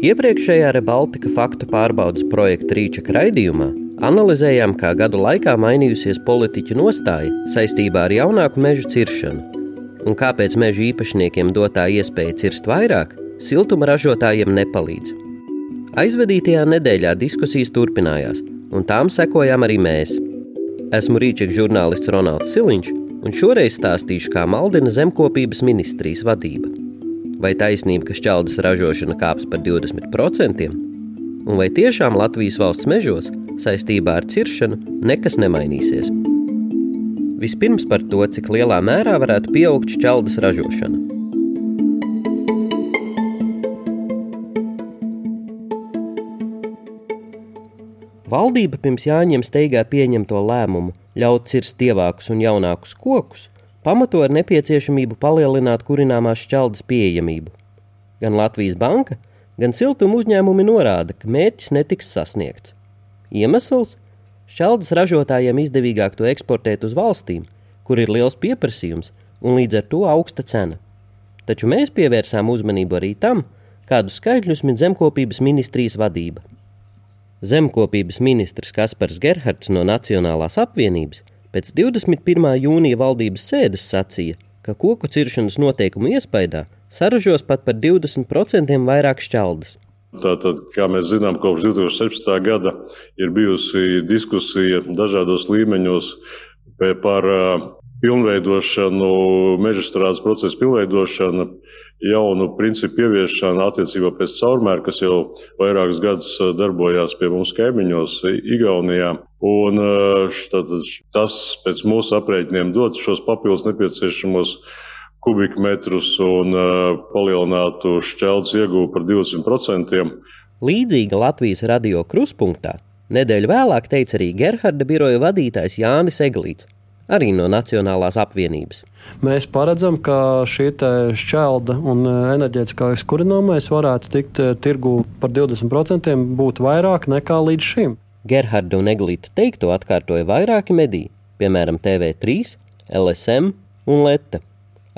Iepriekšējā Rebaltika faktu pārbaudas projekta Rīčaka raidījumā analizējām, kā gadu laikā mainījusies politiķu nostāja saistībā ar jaunāku mežu ciršanu un kāpēc meža īpašniekiem dotā iespēja cirst vairāk, siltuma ražotājiem nepalīdz. Aizvadītajā nedēļā diskusijas turpinājās, un tām sekojām arī mēs. Esmu Rīčeka žurnālists Ronalds Siliņš, un šoreiz stāstīšu, kā maldina zemkopības ministrijas vadība. Vai taisnība, ka šķeldas ražošana kāps par 20%? Un vai tiešām Latvijas valsts mežos saistībā ar ciršanu nekas nemainīsies? Vispirms par to, cik lielā mērā varētu pieaugt šķeldas ražošana. Valdība pirms Jāņiem steigā pieņemto lēmumu ļaut cirst tievākus un jaunākus kokus pamato ar nepieciešamību palielināt kurināmās šķeldas pieejamību. Gan Latvijas banka, gan siltuma uzņēmumi norāda, ka mērķis netiks sasniegts. Iemesls - šķeldas ražotājiem izdevīgāk to eksportēt uz valstīm, kur ir liels pieprasījums un līdz ar to augsta cena. Taču mēs pievērsām uzmanību arī tam, kādu skaitļus min zemkopības ministrijas vadība. Zemkopības ministrs Kaspars Gerhards no Nacionālās apvienības Pēc 21. jūnija valdības sēdes sacīja, ka koku ciršanas noteikumu iespējā saražos pat par 20% vairāk šķeldas. Tātad, kā mēs zinām, kopš 2017. gada ir bijusi diskusija dažādos līmeņos par pilnveidošanu, meža strādes procesa pilnveidošanu, jaunu principu ieviešanu attiecībā pēc caurmēra, kas jau vairākus gadus darbojās pie mums kaimiņos, Igaunijā. Un štātad, tas pēc mūsu aprēķiniem dod šos papildus nepieciešamos kubikmetrus un palielinātu šķeldes ieguvu par 200%. Līdzīga Latvijas radio kruspunktā nedēļu vēlāk teica arī Gerharda biroja vadītājs Jānis Eglīts arī no Nacionālās apvienības. Mēs paredzam, ka šī šķelda un e, enerģētiskais kurināmais varētu tikt e, tirgū par 20% būt vairāk nekā līdz šim. Gerharda un Eglīta teikto atkārtoja vairāki mediji, piemēram, TV3, LSM un Leta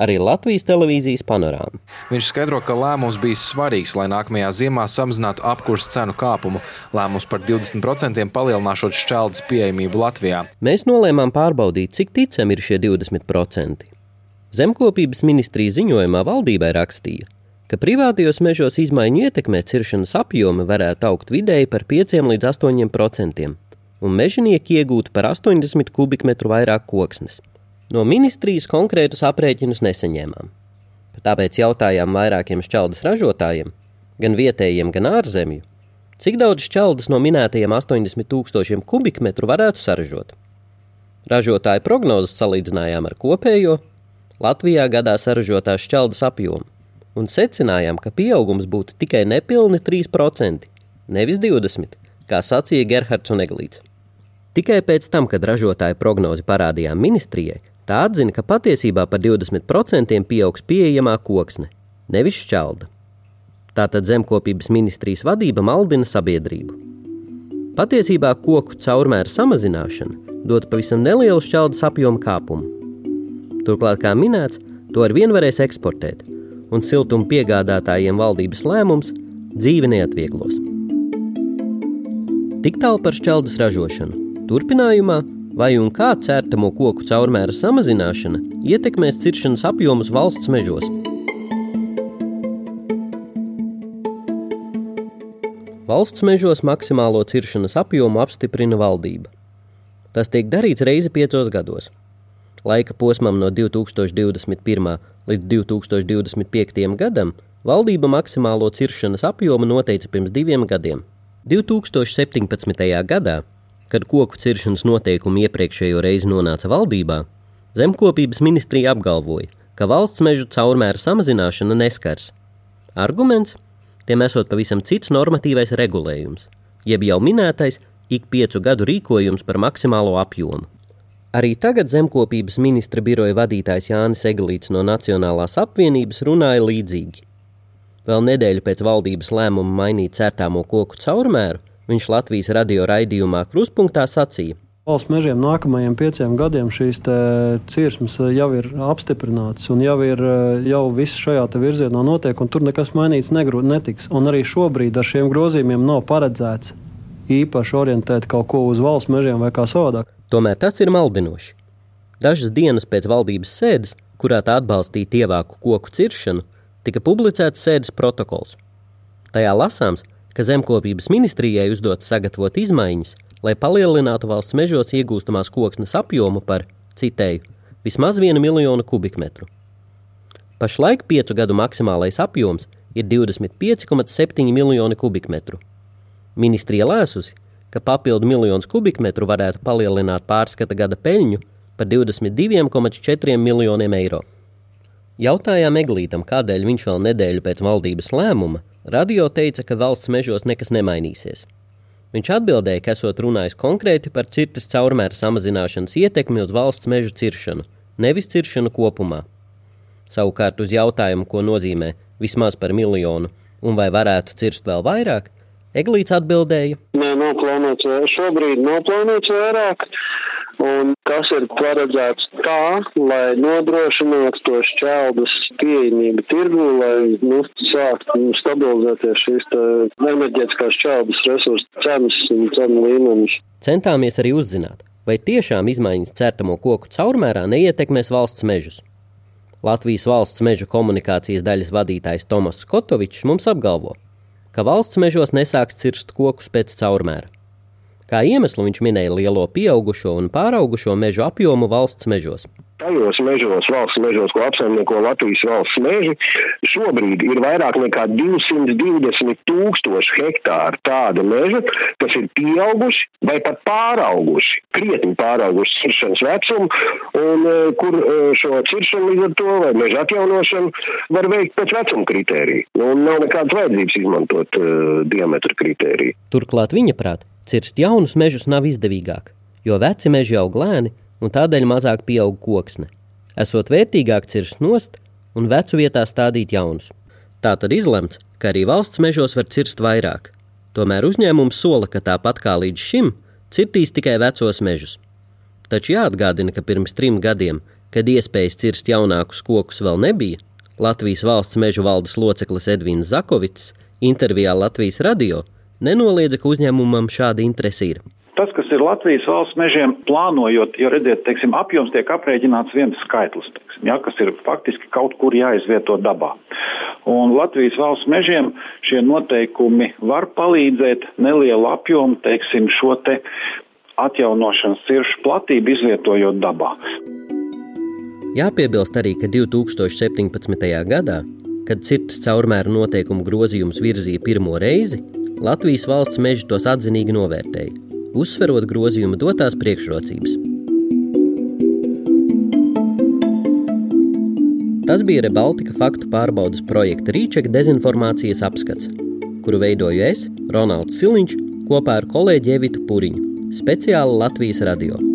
arī Latvijas televīzijas panorāma. Viņš skaidro, ka lēmums bija svarīgs, lai nākamajā ziemā samazinātu apkursu cenu kāpumu. Lēmums par 20% palielināšot šķeldes pieejamību Latvijā. Mēs nolēmām pārbaudīt, cik ticami ir šie 20%. Zemkopības ministrija ziņojumā valdībai rakstīja, ka privātajos mežos izmaiņu ietekmē ciršanas apjomi varētu augt vidēji par 5 līdz 8%, un mežonieki iegūtu par 80 kubikmetru vairāk koksnes. No ministrijas konkrētus aprēķinus nesaņēmām. Tāpēc jautājām vairākiem šķeldas ražotājiem, gan vietējiem, gan ārzemju, cik daudz šķeldas no minētajiem 80 tūkstošiem kubikmetru varētu saražot. Ražotāju prognozes salīdzinājām ar kopējo Latvijā gadā saražotās šķeldas apjomu un secinājām, ka pieaugums būtu tikai nepilni 3%, nevis 20%, kā sacīja Gerhards un Eglīts. Tikai pēc tam, kad ražotāju prognozi parādījām ministrijai, Tā atzina, ka patiesībā par 20% pieaugs pieejamā koksne, nevis šķelda. Tātad zemkopības ministrijas vadība maldina sabiedrību. Patiesībā koku caurmēra samazināšana dod pavisam nelielu šķeldas apjomu kāpumu. Turklāt, kā minēts, to ar vienu varēs eksportēt, un siltuma piegādātājiem valdības lēmums dzīve neatvieglos. Tik tālu par šķeldas ražošanu. Turpinājumā vai un kā cērtamo koku caurmēra samazināšana ietekmēs ciršanas apjomus valsts mežos. Valsts mežos maksimālo ciršanas apjomu apstiprina valdība. Tas tiek darīts reizi piecos gados. Laika posmam no 2021. līdz 2025. gadam valdība maksimālo ciršanas apjomu noteica pirms diviem gadiem. 2017. gadā Kad koku ciršanas noteikumi iepriekšējo reizi nonāca valdībā, zemkopības ministrija apgalvoja, ka valsts mežu caurmēra samazināšana neskars. Arguments tiem esot pavisam cits normatīvais regulējums, jeb jau minētais ik piecu gadu rīkojums par maksimālo apjomu. Arī tagad zemkopības ministra biroja vadītājs Jānis Eglīts no Nacionālās apvienības runāja līdzīgi. Vēl nedēļu pēc valdības lēmuma mainīt cērtāmo koku caurmēru, viņš Latvijas radio raidījumā Kruspunktā sacīja, Valsts mežiem nākamajiem pieciem gadiem šīs cirsmas jau ir apstiprinātas, un jau ir jau viss šajā virzienā notiek, un tur nekas mainīts negrūt netiks. Un arī šobrīd ar šiem grozījumiem nav paredzēts īpaši orientēt kaut ko uz valsts mežiem vai kā savādāk. Tomēr tas ir maldinoši. Dažas dienas pēc valdības sēdes, kurā tā atbalstīja ievāku koku ciršanu, tika publicēts sēdes protokols. Tajā lasāms, ka zemkopības ministrijai uzdots sagatavot izmaiņas, lai palielinātu valsts mežos iegūstamās koksnes apjomu par, citēju, vismaz 1 miljonu kubikmetru. Pašlaik piecu gadu maksimālais apjoms ir 25,7 miljoni kubikmetru. Ministrija lēsusi, ka papildu miljonus kubikmetru varētu palielināt pārskata gada peļņu par 22,4 miljoniem eiro. Jautājām Eglītam, kādēļ viņš vēl nedēļu pēc valdības lēmuma radio teica, ka valsts mežos nekas nemainīsies. Viņš atbildēja, ka esot runājis konkrēti par cirtas caurmēra samazināšanas ietekmi uz valsts mežu ciršanu, nevis ciršanu kopumā. Savukārt uz jautājumu, ko nozīmē vismaz par miljonu un vai varētu cirst vēl vairāk, Eglīts atbildēja: Nē, nav plānots, šobrīd nav plānots vairāk. Un tas ir paredzēts tā, lai nodrošinātu to šķēldus pieejamību tirgu, lai nu, sāktu nu, stabilizēties šīs enerģētiskās šķēldus resursu cenas un cenu līmenis. Centāmies arī uzzināt, vai tiešām izmaiņas cērtamo koku caurmērā neietekmēs valsts mežus. Latvijas valsts meža komunikācijas daļas vadītājs Tomas Skotovičs mums apgalvo, ka valsts mežos nesāks cirst kokus pēc caurmēra. Kā iemeslu viņš minēja lielo pieaugušo un pāraugušo mežu apjomu valsts mežos tajos mežos, valsts mežos, ko apsaimnieko Latvijas valsts meži, šobrīd ir vairāk nekā 220 tūkstoši hektāru tāda meža, kas ir pieauguši vai pat pārauguši, krietni pārauguši ciršanas vecumu, un e, kur e, šo ciršanu līdz ar to vai meža atjaunošanu var veikt pēc vecuma kritērija. Un nav nekādas vajadzības izmantot uh, diametra kritēriju. Turklāt viņa prāt, cirst jaunus mežus nav izdevīgāk, jo veci meži aug lēni un tādēļ mazāk pieaug koksne. Esot vērtīgāk cirst nost un vecu vietā stādīt jaunus. Tā tad izlemts, ka arī valsts mežos var cirst vairāk. Tomēr uzņēmums sola, ka tāpat kā līdz šim, cirtīs tikai vecos mežus. Taču jāatgādina, ka pirms trim gadiem, kad iespējas cirst jaunākus kokus vēl nebija, Latvijas valsts mežu valdes loceklis Edvins Zakovits intervijā Latvijas radio nenoliedza, ka uzņēmumam šāda interese ir. Tas, kas ir Latvijas valsts mežiem, plānojot, jo redziet, teiksim, apjoms tiek aprēķināts viens skaitlis, teiksim, ja, kas ir faktiski kaut kur jāizvieto dabā. Un Latvijas valsts mežiem šie noteikumi var palīdzēt nelielu apjomu, teiksim, šo te atjaunošanas ciršu platību izvietojot dabā. Jāpiebilst arī, ka 2017. gadā, kad cirtas caurmēra noteikumu grozījums virzīja pirmo reizi, Latvijas valsts meži tos atzinīgi novērtēja uzsverot grozījuma dotās priekšrocības. Tas bija Rebaltika faktu pārbaudas projekta Rīčeka dezinformācijas apskats, kuru veidoju es, Ronalds Siliņš, kopā ar kolēģi Evitu Puriņu, speciāli Latvijas radio.